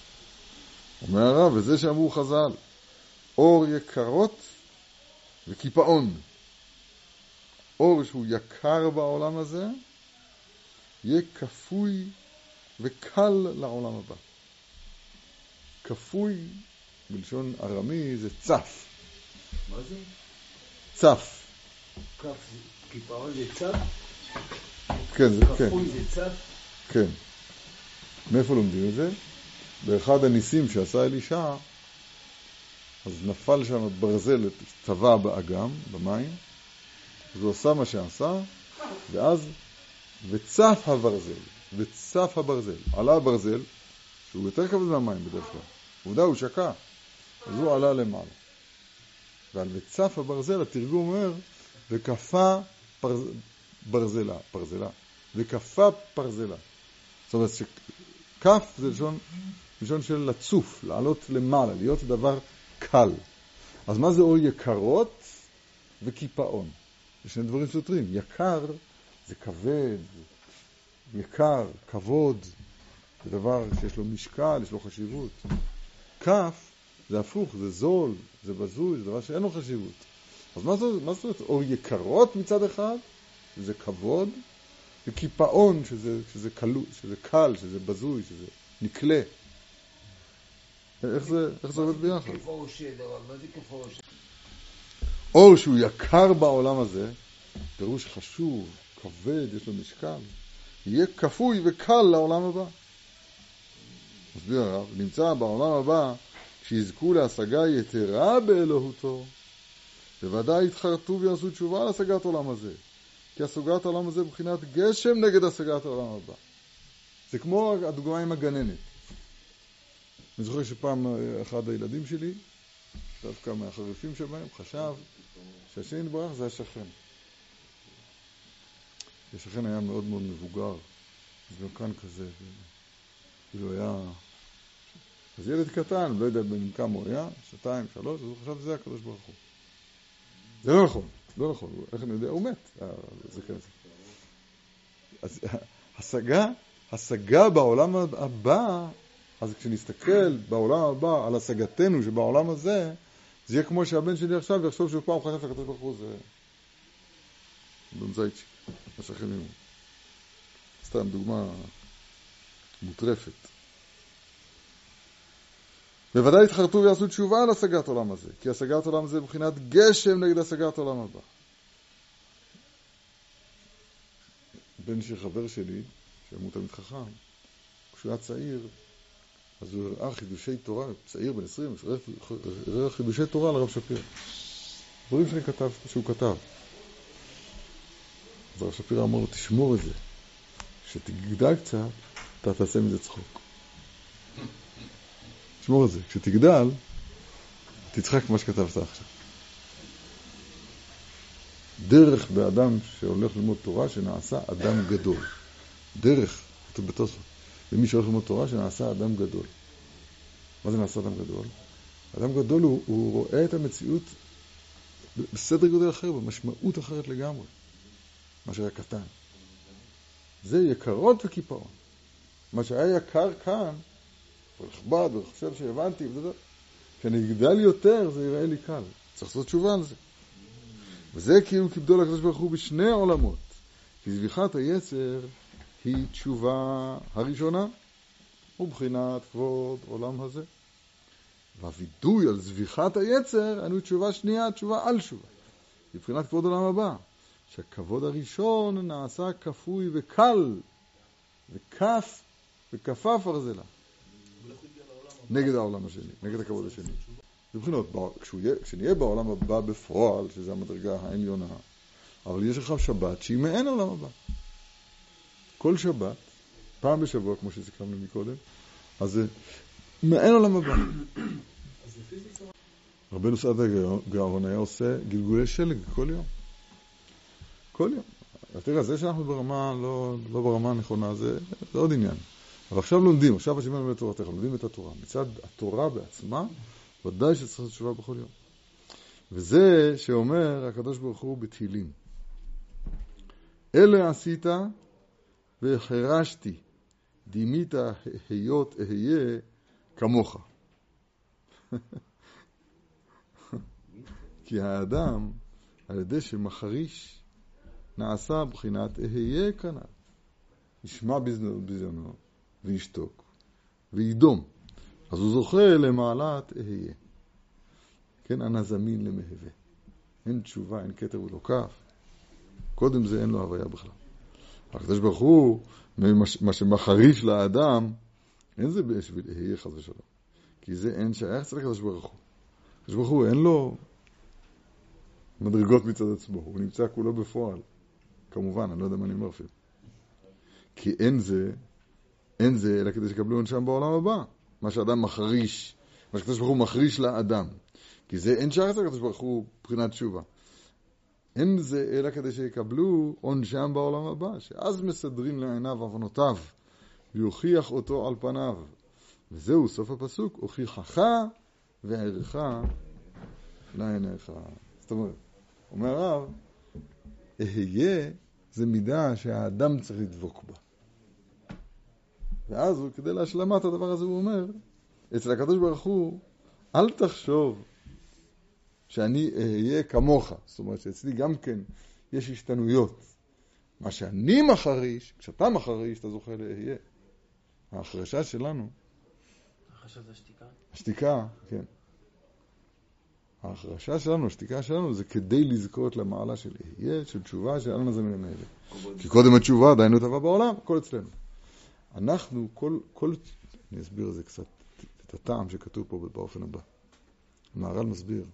אומר הרב, וזה שאמרו חז"ל, אור יקרות וקיפאון. אור שהוא יקר בעולם הזה, יהיה כפוי וקל לעולם הבא. כפוי, בלשון ארמי, זה צף. מה זה? צף. כף זה קיפאון זה צף? כן, זה, כן, כפוי זה צף? כן. מאיפה לומדים את זה? באחד הניסים שעשה אלישע, אז נפל שם ברזל, טבע באגם, במים, אז הוא עשה מה שעשה, ואז, וצף הברזל, וצף הברזל. עלה הברזל, שהוא יותר כבד מהמים בדרך כלל. עובדה, הוא שקע. אז הוא עלה למעלה. ועל וצף הברזל, התרגום אומר, וכפה פרז... ברזלה, פרזלה, וכפה פרזלה. זאת אומרת שכף זה לשון, לשון של לצוף, לעלות למעלה, להיות דבר קל. אז מה זה אור יקרות וקיפאון? זה שני דברים סותרים. יקר זה כבד, יקר, כבוד, זה דבר שיש לו משקל, יש לו חשיבות. כף זה הפוך, זה זול, זה בזוי, זה דבר שאין לו חשיבות. אז מה זאת, מה זאת אומרת אור יקרות מצד אחד, שזה כבוד, וקיפאון, שזה, שזה, קלו, שזה קל, שזה בזוי, שזה נקלה. איך זה, איך זה עובד ביחד? אור שהוא יקר בעולם הזה, פירוש חשוב, כבד, יש לו משקל, יהיה כפוי וקל לעולם הבא. מסביר הרב, נמצא בעולם הבא, כשיזכו להשגה יתרה באלוהותו, בוודאי יתחרטו ויעשו תשובה על השגת העולם הזה. כי השגת העולם הזה מבחינת גשם נגד השגת העולם הבא. זה כמו הדוגמה עם הגננת. אני זוכר שפעם אה, אחד הילדים שלי, דווקא מהחריפים שבהם, חשב שהשם יתברך זה השכן. השכן היה מאוד מאוד מבוגר, זקן כזה, כאילו היה... אז ילד קטן, לא יודע בן כמה הוא היה, שנתיים, שלוש, אז הוא חשב שזה הקדוש ברוך הוא. זה לא נכון, לא נכון, איך אני יודע? הוא מת, הזקן הזה. אז השגה, השגה בעולם הבא, אז כשנסתכל בעולם הבא על השגתנו שבעולם הזה, זה יהיה כמו שהבן שלי עכשיו יחשוב שהוא פעם חשב שהקדוש ברוך הוא זה אדון זייצ'יק, השכן ממנו. סתם דוגמה מוטרפת. בוודאי יתחרטו ויעשו תשובה על השגת עולם הזה, כי השגת עולם הזה מבחינת גשם נגד השגת עולם הבא. בן של חבר שלי, שהוא תלמיד חכם, כשהוא היה צעיר, אז הוא הראה חידושי תורה, צעיר בן 20, הוא הראה חידושי תורה לרב שפירא. דברים שאני כתב, שהוא כתב. אז הרב שפירא אמר לו, תשמור את זה. כשתגדל קצת, אתה תעשה מזה צחוק. תשמור את זה. כשתגדל, תצחק מה שכתבת עכשיו. דרך באדם שהולך ללמוד תורה שנעשה אדם גדול. דרך, כתוב בתוספות, למי שהולך ללמוד תורה שנעשה אדם גדול. מה זה נעשה אדם גדול? אדם גדול הוא, הוא רואה את המציאות בסדר גודל אחר, במשמעות אחרת לגמרי, מה שהיה קטן. זה יקרות וקיפאון. מה שהיה יקר כאן, ונכבד, וחושב שהבנתי, וזה, כשאני אגדל יותר זה יראה לי קל. צריך לעשות תשובה על זה. וזה כאילו כיבדו לקדוש ברוך הוא בשני העולמות. כי זביחת היצר היא תשובה הראשונה, ובחינת כבוד עולם הזה. והווידוי על זביחת היצר, אנו תשובה שנייה, תשובה על תשובה. מבחינת כבוד עולם הבא, שהכבוד הראשון נעשה כפוי וקל, וכף, וכפף ארזלה. נגד העולם השני, נגד הכבוד השני. מבחינות, כשנהיה בעולם הבא בפועל, שזה המדרגה העליונה, אבל יש עכשיו שבת שהיא מעין העולם הבא. כל שבת, פעם בשבוע, כמו שסיכמנו מקודם, אז זה מעין עולם הבא. רבנו סעדה גאון היה עושה גלגולי שלג כל יום. כל יום. תראה, זה שאנחנו ברמה, לא, לא ברמה הנכונה, זה, זה עוד עניין. אבל עכשיו לומדים, עכשיו השם לומד תורתך, לומדים את התורה. מצד התורה בעצמה, ודאי שצריך לעשות תשובה בכל יום. וזה שאומר הקדוש ברוך הוא בתהילים. אלה עשית והחרשתי, דימית היות אהיה כמוך. <laughs> כי האדם, על ידי שמחריש, נעשה בחינת אהיה כנ"ל. ישמע בזיונו וישתוק וידום. אז הוא זוכה למעלת אהיה. כן, אנא זמין למהווה. אין תשובה, אין כתר ולא כף. קודם זה אין לו הוויה בכלל. הקדוש ברוך הוא, מה שמחריש לאדם, אין זה בשביל אהיה חס ושלום. כי זה אין שייך אצל הקדוש ברוך הוא. הקדוש ברוך הוא אין לו מדרגות מצד עצמו, הוא נמצא כולו בפועל. כמובן, אני לא יודע מה אני אומר אפילו. כי אין זה, אין זה, אלא כדי שיקבלו עונשם בעולם הבא. מה שאדם מחריש, מה שקדוש ברוך הוא מחריש לאדם. כי זה אין שייך אצל הקדוש ברוך הוא מבחינת תשובה. אין זה אלא כדי שיקבלו עונשם בעולם הבא, שאז מסדרים לעיניו עוונותיו, ויוכיח אותו על פניו. וזהו סוף הפסוק, הוכיחך וערך לעיניך. זאת אומרת, אומר הרב, אהיה זה מידה שהאדם צריך לדבוק בה. ואז הוא, כדי להשלמת הדבר הזה, הוא אומר, אצל הקדוש ברוך הוא, אל תחשוב שאני אהיה כמוך. זאת אומרת שאצלי גם כן יש השתנויות. מה שאני מחריש, כשאתה מחריש, אתה זוכה לאהיה. ההחרשה שלנו... החרשה זה השתיקה? השתיקה, כן. ההחרשה שלנו, השתיקה שלנו, זה כדי לזכות למעלה של אהיה, של תשובה, של אלמה זה מן האלה. כי קודם התשובה עדיין לא טבע בעולם, הכל אצלנו. אנחנו, כל, כל... אני אסביר את זה קצת, את הטעם שכתוב פה באופן הבא. המהר"ל מסביר.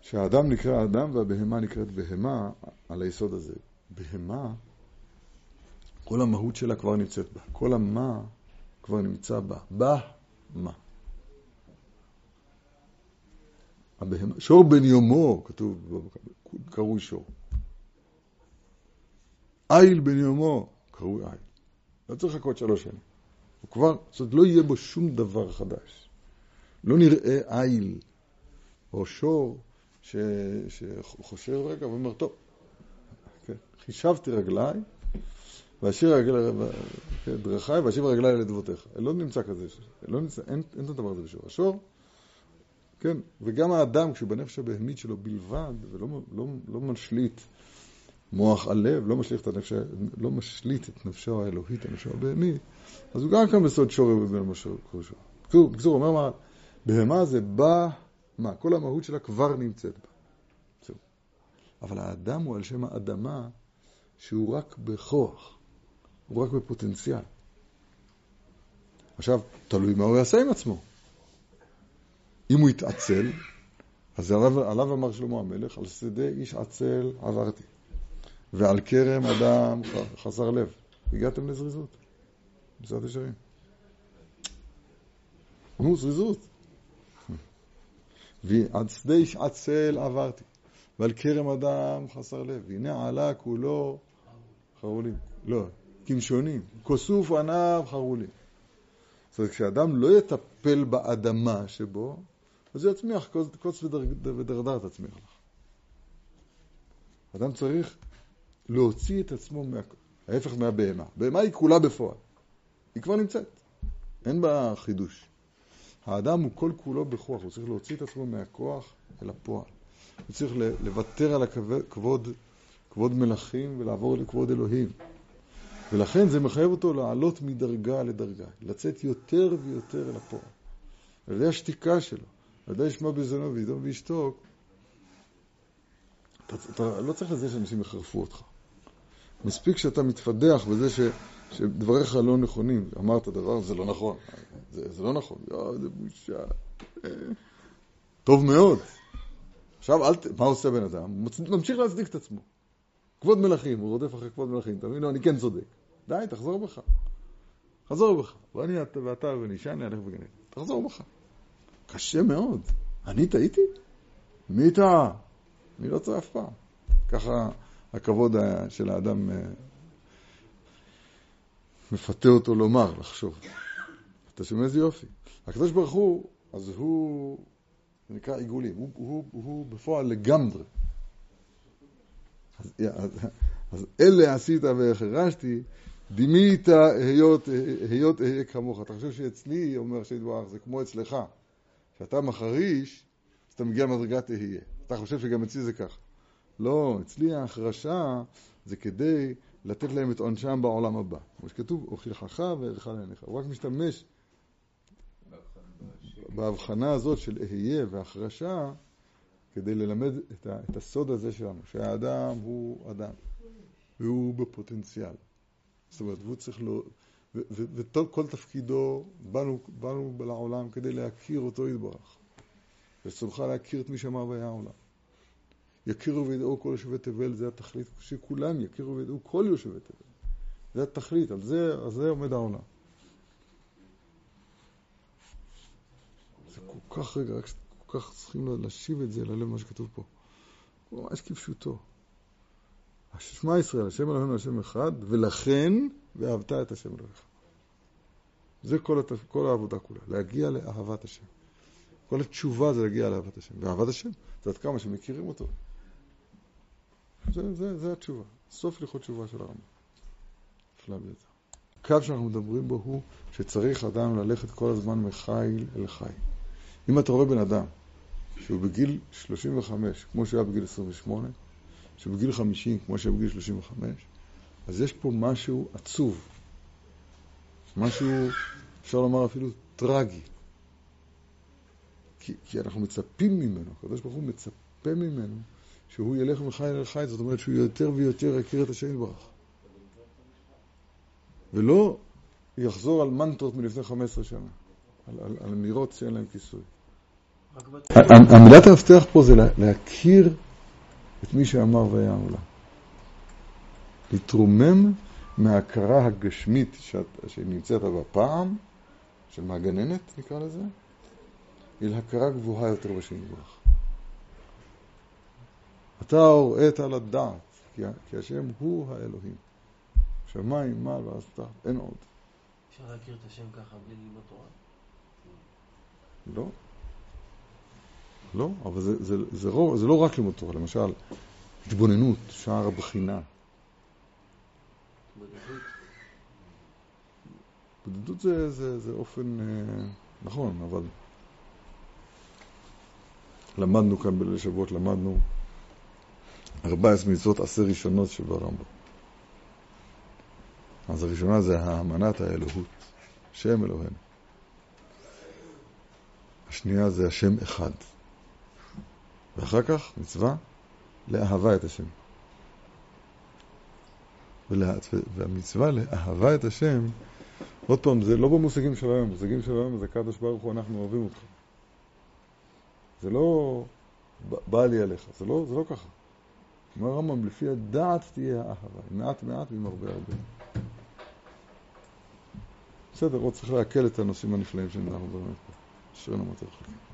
שהאדם נקרא אדם והבהמה נקראת בהמה על היסוד הזה. בהמה, כל המהות שלה כבר נמצאת בה. כל המה כבר נמצא בה. בה, מה. הבהמה, שור בן יומו, כתוב, קרוי שור. איל בן יומו, קרוי איל. לא צריך לחכות שלוש שנים. הוא כבר, זאת לא יהיה בו שום דבר חדש. לא נראה איל או שור ש... שחושב רגע ואומר, טוב, כן, חישבתי רגליי, ואשיר רגלי, כן, דרכיי, ואשיב רגליי לדבותיך. לא נמצא כזה, לא נמצא, אין, אין את הדבר הזה בשור. השור, כן, וגם האדם, כשהוא בנפש הבהמית שלו בלבד, ולא לא, לא משליט מוח הלב, לא משליט את, הנפש, לא משליט את נפשו האלוהית, הנפשו הבהמית, אז הוא גם כאן בסוד שור ובין מה שקורא שור. בקיצור, הוא אומר מה, בהמה זה בא מה? כל המהות שלה כבר נמצאת בה. זהו. אבל האדם הוא על שם האדמה שהוא רק בכוח, הוא רק בפוטנציאל. עכשיו, תלוי מה הוא יעשה עם עצמו. אם הוא יתעצל, אז עליו, עליו אמר שלמה המלך, על שדה איש עצל עברתי, ועל כרם אדם חסר לב. הגעתם לזריזות, בעזרת ישרים. נו, זריזות. ועד שדה עצל עברתי, ועל כרם אדם חסר לב, והנה עלה כולו חרולים. לא, כמשונים, כוסוף עניו חרולים. זאת אומרת, כשאדם לא יטפל באדמה שבו, אז יצמיח, קוץ ודרדר תצמיח לך. אדם צריך להוציא את עצמו, מה... ההפך מהבהמה. בהמה היא כולה בפועל. היא כבר נמצאת. אין בה חידוש. האדם הוא כל כולו בכוח, הוא צריך להוציא את עצמו מהכוח אל הפועל. הוא צריך לוותר על הכבוד, כבוד מלכים ולעבור לכבוד אלוהים. ולכן זה מחייב אותו לעלות מדרגה לדרגה, לצאת יותר ויותר אל הפועל. על ידי השתיקה שלו, על ידי לשמוע בזונו וידום וישתוק, אתה, אתה לא צריך לזה שאנשים יחרפו אותך. מספיק שאתה מתפדח בזה ש, שדבריך לא נכונים. אמרת דבר, זה לא נכון. זה, זה לא נכון. יואו, זה בושה. טוב מאוד. עכשיו, אל. מה עושה בן אדם? ממשיך להצדיק את עצמו. כבוד מלכים, הוא רודף אחרי כבוד מלכים. אתה מבין? לא, אני כן צודק. די, תחזור בך. חזור בך. ואני ואתה ונשען נלך בגן תחזור בך. קשה מאוד. אני טעיתי? מי טעה? אני לא טועה אף פעם. ככה הכבוד של האדם אה, מפתה אותו לומר, לחשוב. אתה שומע איזה יופי. הקדוש ברוך הוא, אז הוא, נקרא עיגולים, הוא, הוא, הוא בפועל לגמרי. אז, אז, אז אלה עשית והחרשתי, דימית היות, היות אהיה כמוך. אתה חושב שאצלי, אומר השם יתברך, זה כמו אצלך. כשאתה מחריש, אז אתה מגיע למדרגת אהיה. אתה חושב שגם אצלי זה ככה. לא, אצלי ההחרשה זה כדי לתת להם את עונשם בעולם הבא. כמו שכתוב, הוכיחך וערך לעיניך. הוא רק משתמש בהבחנה הזאת של אהיה והחרשה כדי ללמד את, ה, את הסוד הזה שלנו, שהאדם הוא אדם, והוא בפוטנציאל. זאת אומרת, והוא צריך לא... וכל תפקידו, באנו, באנו לעולם כדי להכיר אותו יתברך. וצורך להכיר את מי שאמר והיה העולם. יכירו וידעו כל יושבי תבל, זה התכלית, שכולם יכירו וידעו כל יושבי תבל. זה התכלית, על זה, על זה עומד העולם. זה כל כך רגע, רק כל כך צריכים להשיב את זה ללב מה שכתוב פה. ממש כפשוטו. שמע ישראל, השם אלוהינו השם אחד, ולכן ואהבת את השם אלוהיך. זה כל, התפ... כל העבודה כולה, להגיע לאהבת השם. כל התשובה זה להגיע לאהבת השם. ואהבת השם זה עד כמה שמכירים אותו. זה, זה, זה התשובה. סוף לכות תשובה של הרמב"ם. נפלא ביותר. הקו שאנחנו מדברים בו הוא שצריך אדם ללכת כל הזמן מחיל אל חי. אם אתה רואה בן אדם שהוא בגיל 35, כמו שהוא היה בגיל 28, שהוא בגיל 50, כמו שהוא בגיל 35, אז יש פה משהו עצוב. משהו, אפשר לומר אפילו טרגי. כי, כי אנחנו מצפים ממנו, הקדוש ברוך הוא מצפה ממנו שהוא ילך מחי אל חי, זאת אומרת שהוא יותר ויותר יכיר את השם יתברך. ולא יחזור על מנטרות מלפני 15 שנה, על, על, על אמירות שאין להן כיסוי. המילת המפתח פה זה להכיר את מי שאמר והיה העולם. להתרומם מההכרה הגשמית שנמצאת בפעם, של מהגננת נקרא לזה, אל הכרה גבוהה יותר בשם יתברך. אתה הוראת לדעת, כי, כי השם הוא האלוהים. שמיים, מה ועשתה, אין עוד. אפשר להכיר את השם ככה בלי ללמוד תורה? לא. לא, אבל זה, זה, זה, לא, זה לא רק לימוד תורה, למשל, התבוננות, שער הבחינה. בודדות. בודדות זה, זה, זה אופן, אה, נכון, אבל למדנו כאן בליל שבועות, למדנו 14 מצוות עשר ראשונות שברמב"ם. אז הראשונה זה האמנת האלוהות, שם אלוהינו. השנייה זה השם אחד. ואחר כך מצווה לאהבה את השם. ולה... והמצווה לאהבה את השם, עוד פעם, זה לא במושגים של היום, במושגים של היום זה קדוש ברוך הוא, אנחנו אוהבים אותך. זה לא בא לי עליך, זה לא, זה לא ככה. אומר הרמב"ם, לפי הדעת תהיה האהבה, מעט מעט ועם הרבה הרבה. בסדר, עוד צריך להקל את הנושאים הנפלאים שאנחנו מדברים פה. אשרינו מה חלקים.